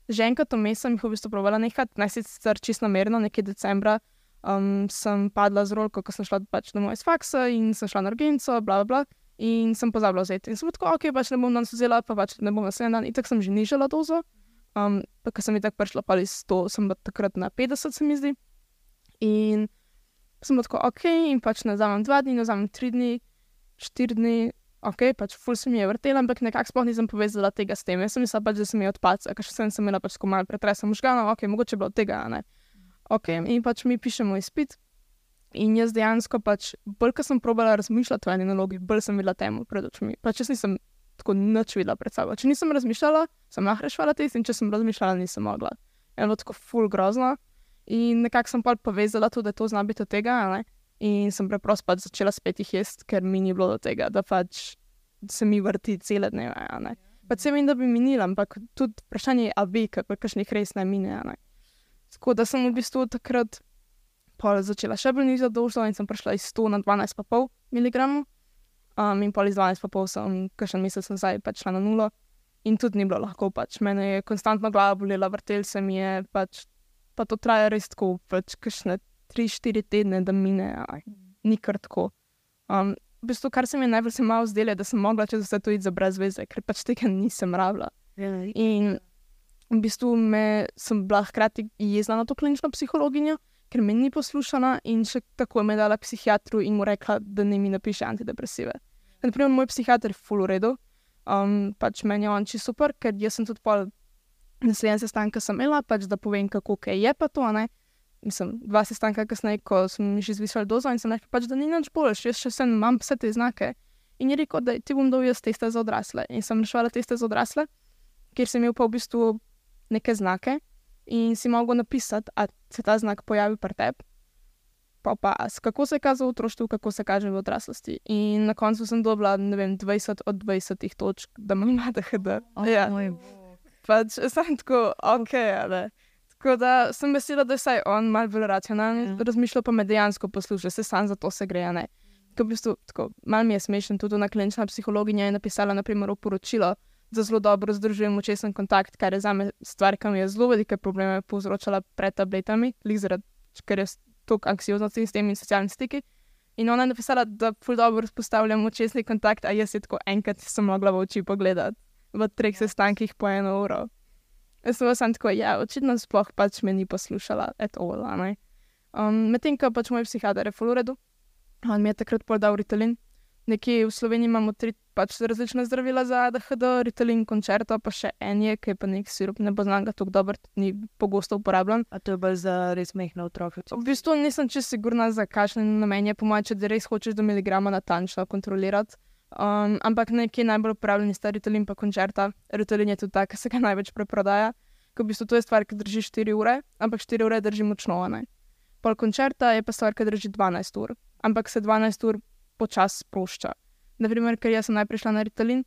že enkrat vmes sem jih v bistvu provala nehati, naj sicer čist namerno, nekje decembra. Um, sem padla z rolko, ko sem šla pač domov iz faksa in sem šla na urgenco, bla, bla, bla, in sem pozabila vzeti. In sem tako, ok, pač ne bom danes vzela, pa pač ne bom naslednji dan. In tako sem že nižala dozo. Um, pa ko sem mi tako prišla pa iz 100, sem bila takrat na 50, se mi zdi. In sem tako, ok, in pač ne vzamem dva dni, ne vzamem tri dni, štiri dni, ok, pač ful se mi je vrtela, ampak nekako sploh nisem povezala tega s tem. Jaz sem mislila pač, da sem jih odpadla, ker sem, sem imela pač malo pretresa možganov, ok, mogoče je bilo tega, ne. Ok, in pač mi pišemo izpit. In jaz dejansko pač, bolj ko sem probala razmišljati o eni nalogi, bolj sem videla temu pred očmi. Pač jaz nisem tako nič videla pred sabo. Če nisem razmišljala, sem lahko rešila test, in če sem razmišljala, nisem mogla. Je bilo tako ful grozno. In nekako sem pa povezala to, da to zna biti od tega. a ne. In sem preprosto pač začela spet jih jesti, ker mi ni bilo do tega, da pač se mi vrti cele dneve. a ne. Pač se vem, da bi minila, ampak tudi vprašanje je, ali bi, kakšnih res ne mine. a ne. Tako da sem v bistvu takrat pol začela še bolj nižati dozo in sem prišla iz 100 na 12,5 mg. Um, in pol iz 12,5 sem, kakšen mesec nazaj, pač šla na nulo. In tudi ni bilo lahko, pač mene je konstantno glava bolela, vrtel se mi je, pač, pa to traja res tako, pač kakšne 3-4 tedne, da mine, aj, ni kar tako. Um, v bistvu, kar se mi je najbolj se malo zdelo, da sem mogla čez vse to iti za brez veze, ker pač tega nisem rabila. Ja. In v bistvu me, sem bila hkrati jezna na to klinično psihologinjo, ker me ni poslušala in še tako me dala psihiatru in mu rekla, da ne mi napiše antidepresive. Naprimer, moj psihiater je full v redu, um, pač meni je on čisto super, ker jaz sem tudi pol naslednji sestanek sem imela, pač da povem, kako kaj je pa to, ne. Mislim, dva sestanka kasneje, ko sem že zvišala dozo in sem rekla, pač, da ni nič boljš, jaz še sem, imam vse te znake. In je rekel, da ti bom dal jaz teste za odrasle. In sem rešila teste za odrasle, kjer sem imel pa v bistvu neke znake in si mogel napisati, ali se ta znak pojavi pri tebi. Pa pa, kako se kaže v otroštvu, kako se kaže v odraslosti. In na koncu sem dobila, ne vem, 20 od 20 točk, da imam ADHD. ja, moj pač sem tako, ok, ali. Tako da sem vesela, da je vsaj on malo bolj racionalen, Ja. razmišlja pa me dejansko posluša, se sam za to se gre, ne. Tako v bistvu, tako, malo mi je smešen, tudi ona klinična psihologinja je napisala, naprimer, poročilo, da zelo dobro združujem očesen kontakt, kar je za me stvar, ki mi je zelo velike probleme povzročala pred tabletami, zaradi, ker je toliko anksioznosti s temi socialnimi stiki. In ona je napisala, da ful dobro vzpostavljam očesni kontakt, a jaz je tako enkrat sem mogla v oči pogledati v treh sestankih po eno uro. Jaz sem samo tako, ja, očitno sploh pač me ni poslušala, et all, a ne. Um, Medtem ko pač moj psihiater je v redu, on mi je takrat podal Ritalin. Nekje v Sloveniji imamo tri pač različne zdravila za ADHD, Ritalin, končerto, pa še en je, ki je pa nek sirup, ne poznam ga tako dobro, ni pogosto uporabljan. A to je bolj za res mehne otroke. V bistvu nisem čisto sigurna, za kakšen namen je, po mojem, če res hočeš do miligrama natančno kontrolirati. Um, ampak nekje najbolj uporabljeni sta Ritalin pa končerta. Ritalin je tudi ta, ki se ga največ preprodaja. Ker v bistvu to je stvar, ki drži 4 ure, ampak 4 ure drži močno. ne. Pol končerta je pa stvar, ki drži 12 ur, ampak se 12 ur počasi sprošča. Naprimer, ker jaz sem najprej šla na Ritalin,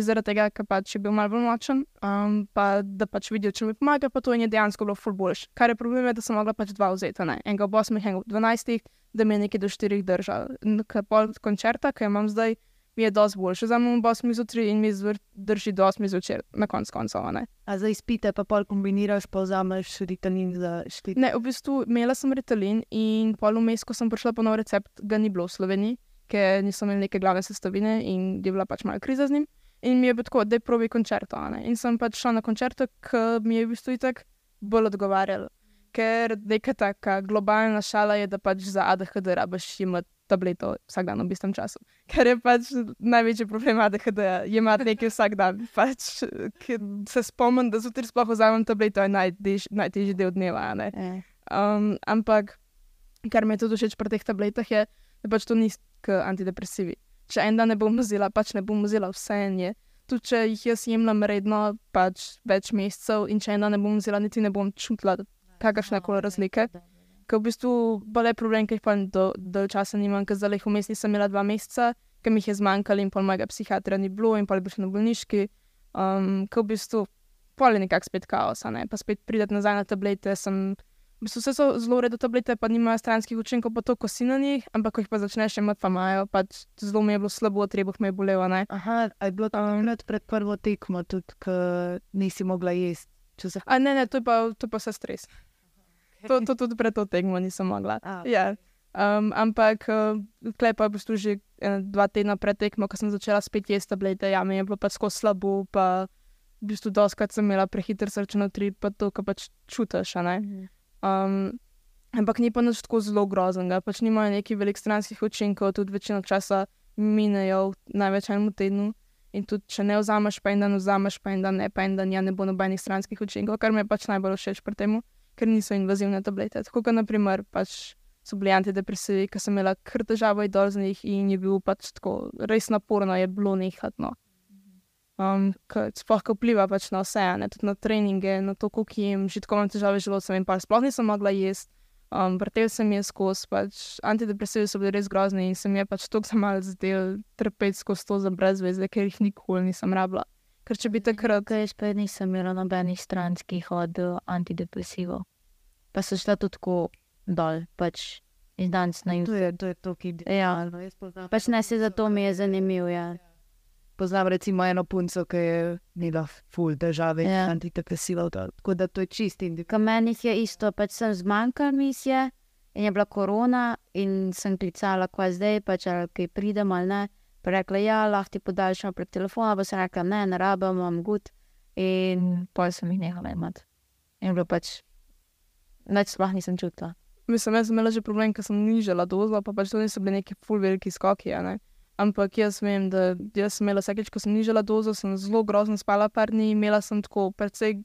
zaradi tega, ker pač je bil malo bolj močen, um, pa da pač vidijo, če mi pomaga, pa to je dejansko bilo ful boljš. Kar je problem, je, da sem mogla pač dva vzeti, ne? enega ob 8, enega ob 12, da mi je nekaj do 4 držal. Ker pol koncerta, ki imam zdaj, mi je dosti boljše. Za mnom bo 8 zjutraj in mi drži do 8 zvečer, na konc koncev. A za izpite pa pol kombiniraš, pa vzameš ritalin za štiri? Ne, v bistvu imela sem ritalin in pol vmes, ko sem prišla po nov recept, ga ni bilo v Sloveniji, ker nisem imela neke glavne sestavine in je bila pač malo kriza z njim. In mi je bilo tako, da je probi koncerto. In sem pač šla na koncerto, ki mi je v bistvu tako bolj odgovarjalo. Ker neka taka globalna šala je, da pač za ADHD rabiš imeti tableto vsak dan v istem času. Ker je pač največji problem ADHD, je imeti nekaj vsak dan. Pač, se spomnim, da zjutraj sploh vzamem tableto, je najtež, najtežji del dneva. Um, ampak, kar mi je tudi všeč pri teh tabletah, je, da pač to ni antidepresivi če en dan ne bom vzela, pač ne bom vzela vse enje. Tudi če jih jaz jemljem redno, pač več mesecev, in če en dan ne bom vzela, niti ne bom čutila kakršne koli razlike. Ker v bistvu bolj je problem, ker jih pa do, do časa nimam, ker zdaj vmes nisem imela dva meseca, ker mi jih je zmanjkalo in pol mojega psihiatra ni bilo in pol je bil še na bolniški. Um, ker v bistvu pol je nekako spet kaos, ne? pa spet prideti nazaj na tablete, sem v bistvu vse so zelo redo tablete, pa nimajo stranskih učinkov, pa to, ko si na njih, ampak ko jih pa začneš imeti, pa imajo, pač zelo mi je bilo slabo, trebuh mi je bolelo. Ne? Aha, je bilo to um, pred prvo tekmo, tudi ko nisi mogla jesti. Se... A ne, ne, to je pa, to je pa vse stres. To, to tudi pred to tekmo nisem mogla. Ah, okay. ja. um, ampak, uh, klepa je v bistvu že en, dva tedna pred tekmo, ko sem začela spet jesti tablete, ja, mi je bilo pa skoro slabo, pa v bistvu doskrat sem imela prehiter srčni utrip, pa to, kar pač čutiš. Um, ampak ni pa nič tako zelo groznega, pač nimajo nekih velikih stranskih učinkov, tudi večino časa minejo v največ enem tednu. In tudi, če ne vzameš, pa en dan vzameš, pa en dan ne, pa en dan ja ne bo nobenih stranskih učinkov, kar mi je pač najbolj všeč pri tem, ker niso invazivne tablete. Tako kot naprimer pač so bili antidepresivi, ki sem imela kar težavo dol z njih in je bil pač tako res naporno, je bilo nehatno um, ki sploh vpliva pač na vse, ne, tudi na treninge, na to, kako jim že tako imam težave z želodcem in pa sploh nisem mogla jesti. Um, vrtel sem jih skozi, pač antidepresivi so bili res grozni in sem jih pač tako za mal zdel trpeti skozi to za brezvezde, ker jih nikoli nisem rabila. Ker če bi takrat. Kaj je spet, nisem imela nobenih stranskih od antidepresivov. Pa so šla tudi tako dol, pač iz danes na jug. To je to, je to ki je. Ja, pač ne se zato mi je zanimivo. Ja. Ja poznam recimo eno punco, ki je imela ful težave, ja. antidepresiva, tako da to je čist indikator. Kaj meni je isto, pač sem zmanjkala misije in je bila korona in sem klicala, kaj zdaj, pač ali kaj pridem ali ne. Pa rekla, ja, lahko ti podaljšam prek telefona, pa sem rekla, ne, ne rabim, imam gut. In pol sem jih nehala imati. In bilo pač, več sploh nisem čutila. Mislim, jaz sem imela že problem, ker sem nižala dozo, pa pač to niso bili neki ful veliki skoki, ne. Ampak jaz vem, da jaz sem imela vsakeč, ko sem nižala dozo, sem zelo grozno spala par dni, imela sem tako precej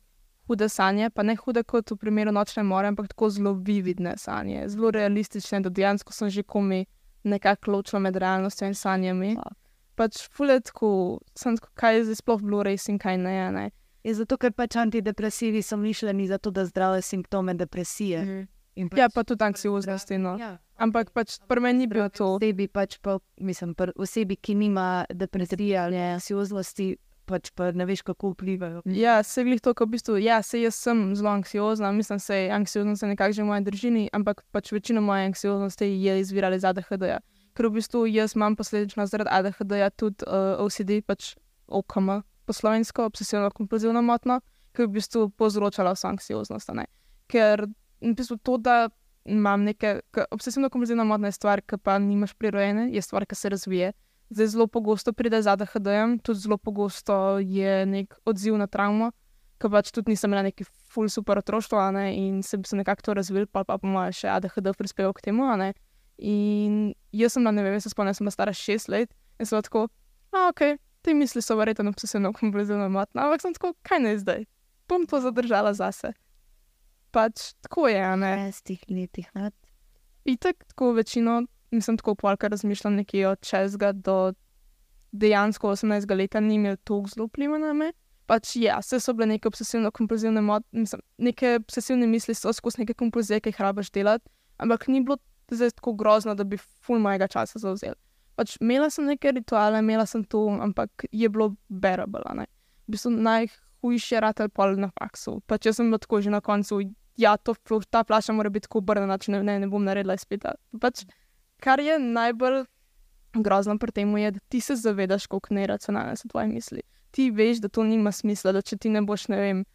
hude sanje, pa ne hude kot v primeru nočne more, ampak tako zelo vividne sanje, zelo realistične, da dejansko sem že komi nekako ločila med realnostjo in sanjami. Pa. Pač fuletko, sem tako, kaj je zdaj sploh bilo res in kaj ne. ne. Je zato, ker pač antidepresivi so mišljeni za to, da zdravijo simptome depresije. Mm -hmm. Pač, ja, pa tudi anksioznosti. No. Ja. Ampak pač pri meni ni bilo to. Osebi, pač pa, mislim, osebi, ki nima depresije ali anksioznosti, pač pa ne veš, kako vplivajo. Ja, se glih to, v bistvu. Ja, se jaz sem zelo anksiozna, mislim, da je anksioznost nekako že v moji držini, ampak pač večina moje anksioznosti je izvirala iz ADHD-ja. Ker v bistvu jaz imam posledično zaradi ADHD-ja tudi uh, OCD, pač OKM, poslovensko, obsesivno kompulzivno motno, ki je v bistvu povzročala vso anksioznost. Ker v bistvu to, da imam neke obsesivno kompulzivno modne stvari, ki pa nimaš prirojene, je stvar, ki se razvije. Zdaj zelo pogosto pride za ADHD, tudi zelo pogosto je nek odziv na travmo, ki pač tudi nisem imela neki full super otroštvo, ne, in se bi se nekako to razvil, pa pa po mojem še ADHD prispeval k temu. In jaz sem na ne vem, se spomnim, sem stara šest let in sem tako, a ok, te misli so verjetno obsesivno kompulzivno modne, ampak sem tako, kaj ne zdaj, bom to zadržala zase pač tako je. Ne, šestih letih. Itek, tako večino, nisem tako polka razmišljal nekje od čezga do dejansko 18 let, ni imel toliko zelo vpliva na me. Pač ja, vse so bile neke obsesivne, kompulzivne misli, neke obsesivne misli so skozi neke kompulzije, ki jih rabaš delati, ampak ni bilo zdaj tako grozno, da bi ful mojega časa zauzel. Pač imela sem neke rituale, imela sem to, ampak je bilo bearable. V bistvu najhujši je ratelj pol na faksu. Pač jaz sem lahko že na koncu, ja, to, ta plaša mora biti tako obrnjena, če ne, ne, ne bom naredila spet. Pač, kar je najbolj grozno pri tem, je, da ti se zavedaš, kako neracionalne so tvoje misli. Ti veš, da to nima smisla, da če ti ne boš, ne vem,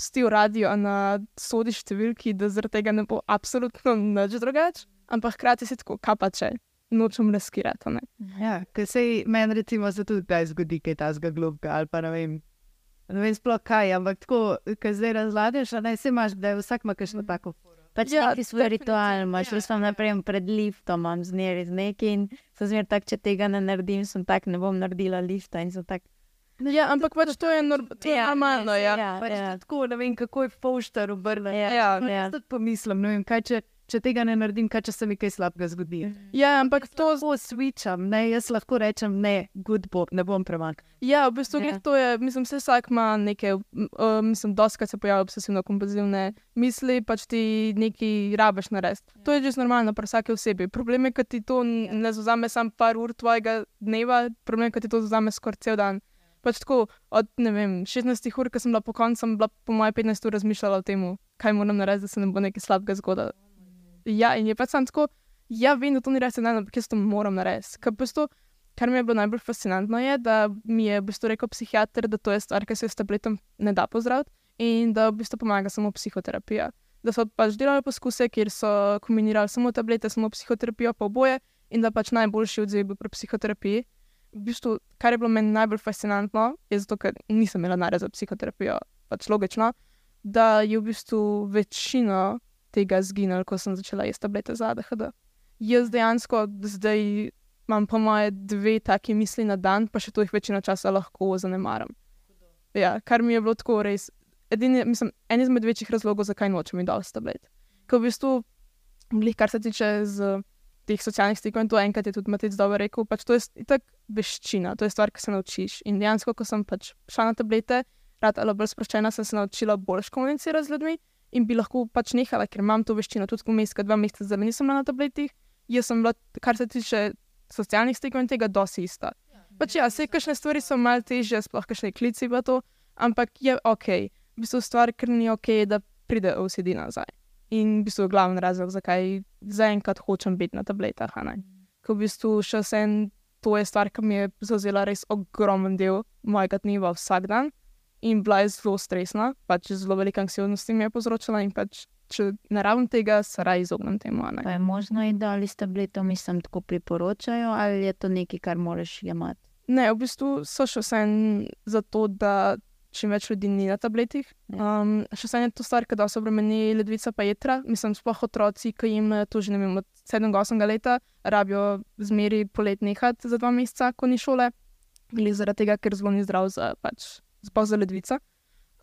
stil radio na sodi številki, da zaradi tega ne bo absolutno nič drugače, ampak hkrati si tako, kaj pa če. Nočem reskirati. Ja, ker se meni, recimo, se tudi kdaj zgodi, kaj ta zga globka ali pa ne vem. Ne vem sploh kaj, ampak tako, ker zdaj razlagaš, da naj se imaš, da je vsak ima kakšno tako. Pač ja, neki svoj ritual, imaš ja, samo naprej pred liftom, imam zmeri z nekim in sem zmer tak, če tega ne naredim, sem tak, ne bom naredila lifta in sem tak. Ja, ampak pač to je, nor to je ja, normalno. Ja. Ja, pač ja. Tako, ne vem, kako je poštar obrnjen. Ja, ja, ja. Tudi pomislim, ne vem, kaj če, če tega ne naredim, kaj če se mi kaj slabega zgodi. Mhm. Ja, ampak to zelo switcham, ne, jaz lahko rečem, ne, good bob, ne bom premagal. Ja, v bistvu ja. to je, mislim, vse vsak ima neke, uh, mislim, doskrat se pojavljajo obsesivno-kompulzivne misli, pač ti nekaj rabiš narediti. Ja. To je že normalno pri vsaki osebi. Problem je, ker ti to ja. ne zauzame samo par ur tvojega dneva, problem je, ker ti to zauzame skoraj cel dan pač tako od vem, 16 ur, ki sem bila po koncu, sem bila po moje 15 ur razmišljala o tem, kaj moram narediti, da se ne bo nekaj slabega zgodilo. Ja, in je pač samo tako, ja, vem, da to ni res, ampak jaz to moram narediti. Kar mi je bilo najbolj fascinantno, je, da mi je v bistvu rekel psihiater, da to je stvar, ki se s tabletom ne da pozdraviti in da v bistvu pomaga samo psihoterapija. Da so pač delali poskuse, kjer so kombinirali samo tablete, samo psihoterapijo, pa oboje, in da pač najboljši odziv je bil pri psihoterapiji v bistvu, kar je bilo meni najbolj fascinantno, je zato, ker nisem imela nared za psihoterapijo, pač logično, da je v bistvu večina tega zginila, ko sem začela jesti tablete za ADHD. Jaz dejansko zdaj imam po moje dve taki misli na dan, pa še to jih večino časa lahko zanemaram. Ja, kar mi je bilo tako res. Edini, mislim, en izmed večjih razlogov, zakaj nočem in dal tablet. Ker v bistvu, glih, kar se tiče z teh socialnih stikov in to enkrat je tudi Matej dobro rekel. Pač to je tako veščina, to je stvar, ki se naučiš. In dejansko, ko sem pač šla na tablete, rad ali bolj sproščena, sem se naučila bolj komunicirati z ljudmi in bi lahko pač nehala, ker imam to veščino tudi vmes, ker dva meseca zdaj nisem na tabletih. Jaz sem bila, kar se tiče socialnih stikov in tega, dosti ista. Pač ja, vse kakšne stvari so malo težje, sploh kakšne klici v to, ampak je ok. V bistvu stvar, ker ni ok, da pride OCD nazaj. In v bistvu je glavni razlog, zakaj zaenkrat hočem biti na tabletah. Ker v bistvu še en, to je stvar, ki mi je zauzela res ogromen del mojega dneva vsak dan in bila je zelo stresna, pač zelo velika anksioznost mi je povzročila in pač. Če ne rabim tega, se raje izognem temu. Je možno, da ali s tabletom, mislim, tako priporočajo, ali je to nekaj, kar moraš jemati? Ne, v bistvu so še vse za to, da čim več ljudi ni na tabletih. Um, še samo je to stvar, da se obremeni ledvica pa jedra. Mislim, sploh otroci, ki jim to že ne vem, od 7-8 leta, rabijo zmeri polet nehati za dva meseca, ko ni šole, ali zaradi tega, ker zelo ni zdrav za, pač, za ledvica.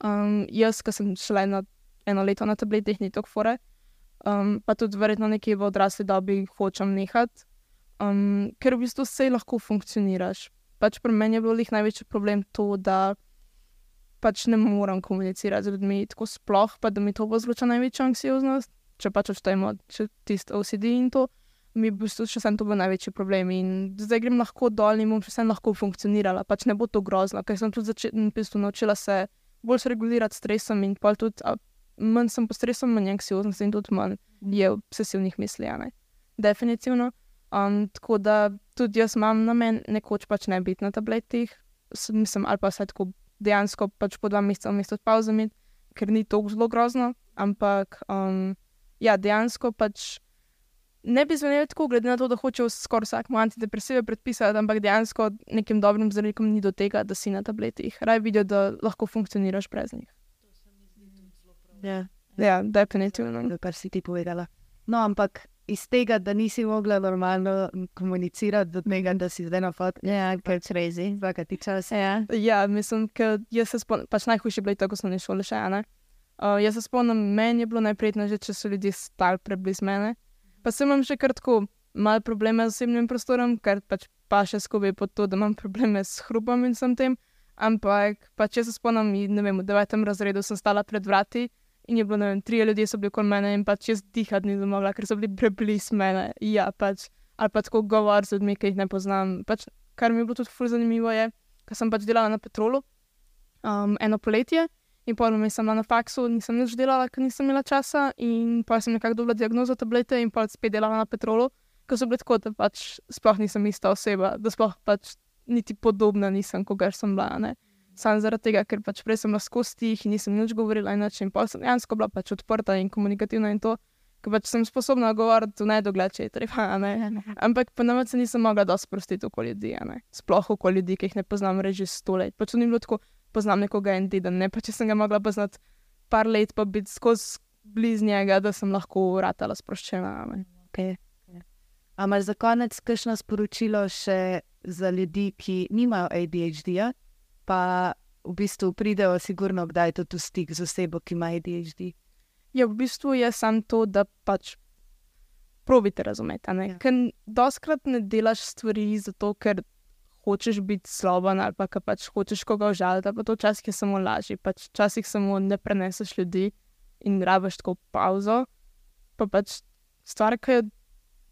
Um, jaz, ki sem šla eno, eno leto na tabletih, ni to fore. Um, pa tudi verjetno nekje v odrasli dobi hočem nehati, um, ker v bistvu vse lahko funkcioniraš. Pač pri meni je bil največji problem to, da pač ne morem komunicirati z ljudmi tako sploh, pa da mi to povzroča največjo anksioznost. Če pač odštejemo tisto OCD in to, mi bo še sem to bil največji problem. In zdaj grem lahko dol in bom še sem lahko funkcionirala, pač ne bo to grozno, ker sem tudi začela naučila se bolj regulirati stresom in pa tudi a, manj sem po stresu, manj anksioznosti in tudi manj je obsesivnih misli. Definitivno. Um, tako da tudi jaz imam namen nekoč pač ne biti na tabletih, mislim, ali pa vse tako dejansko pač po dva meseca vmes od pauzami, ker ni to zelo grozno. Ampak um, ja, dejansko pač ne bi zvenel tako, glede na to, da hoče skoraj vsak mu antidepresive predpisati, ampak dejansko nekim dobrim zdravnikom ni do tega, da si na tabletih. Raj vidijo, da lahko funkcioniraš brez njih. Ja, ja definitivno. Kar si ti povedala. No, ampak iz tega, da nisi mogla normalno komunicirati, do tega, da si zdaj na fotki. Ja, ker je crazy, vaka ti čas. Ja, ja mislim, ker jaz se spomnim, pač najhujše bilo to, ko sem šel še ena. Uh, jaz se spomnim, meni je bilo najprijetno, že če so ljudje stali preblizu mene. Pa sem imel še kratko malo probleme z osebnim prostorom, ker pač pa še skupaj pod to, da imam probleme s hrupom in vsem tem. Ampak pač jaz se spomnim, ne vem, v devetem razredu sem stala pred vrati in je bilo, ne vem, tri ljudi so bili okoli mene in pač jaz dihati nisem mogla, ker so bili preblizu mene. Ja, pač. ali pa tako govor z ljudmi, ki jih ne poznam. Pač, kar mi je bilo tudi ful zanimivo, je, ker sem pač delala na petrolu um, eno poletje. In pa sem bila na faksu, nisem več delala, ker nisem imela časa. In pa sem nekako dobila diagnozo tablete in pa spet delala na petrolu, ker so bile tako, da pač sploh nisem ista oseba, da sploh pač niti podobna nisem, kot sem bila. Ne. Sam zaradi tega, ker pač prej sem lahko stih in nisem nič govorila inače. In pa sem dejansko bila pač odprta in komunikativna in to, ker pač sem sposobna govoriti v nedogled, če je treba. Ampak pa nam se nisem mogla dosti sprostiti okoli ljudi, sploh okoli ljudi, ki jih ne poznam reči sto let. Pač ni bilo tako poznam nekoga en teden, ne pa če sem ga mogla poznati par let, pa biti skozi blizu njega, da sem lahko uratala sproščena. Okay. Ampak za konec, kakšno sporočilo še za ljudi, ki nimajo ADHD-ja, pa v bistvu pridejo, sigurno, kdaj to v stik z osebo, ki ima ADHD. Ja, v bistvu je samo to, da pač probite razumeti. Ja. Ker doskrat ne delaš stvari zato, ker hočeš biti sloven ali pa pač hočeš koga užaliti, pa to včasih je samo lažje. Pač včasih samo ne preneseš ljudi in rabiš tako pauzo. Pa pač stvar, ki jo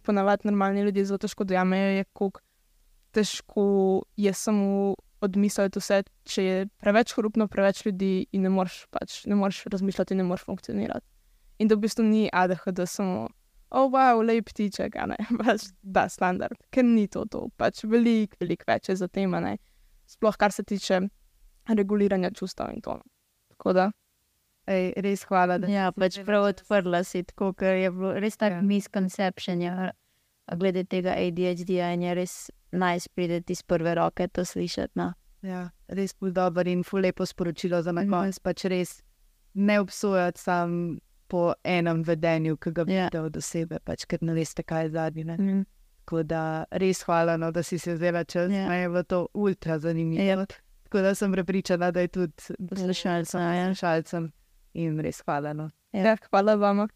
ponavadi normalni ljudje zelo težko dojamejo, je kako težko je samo odmisliti vse, če je preveč hrupno, preveč ljudi in ne moreš, pač, ne moreš razmišljati, ne moreš funkcionirati. In da v bistvu ni ADHD samo oh, wow, lep ptiček, a ne, pač da standard, ker ni to, to. pač veliko, veliko več je za tem, ne, sploh kar se tiče reguliranja čustev in to. No. Tako da. Ej, res hvala. Ja, pač prav odprla si tako, ker je bilo res tako ja. misconception ja, glede tega ADHD-ja in je res najs prideti iz prve roke to slišati. No. Ja, res bil dober in fulepo sporočilo za me. Mm. Pač res ne obsojati sam po enem vedenju, ki ga vidite ja. yeah. od osebe, pač, ker ne veste, kaj je zadnji. Mm. Tako da res hvala, no, da si se vzela čas, yeah. Ja. je bilo to ultra zanimivo. Yep. Ja. Tako da sem prepričana, da je tudi poslušalcem ja. in res hvala. No. Ja, hvala vam.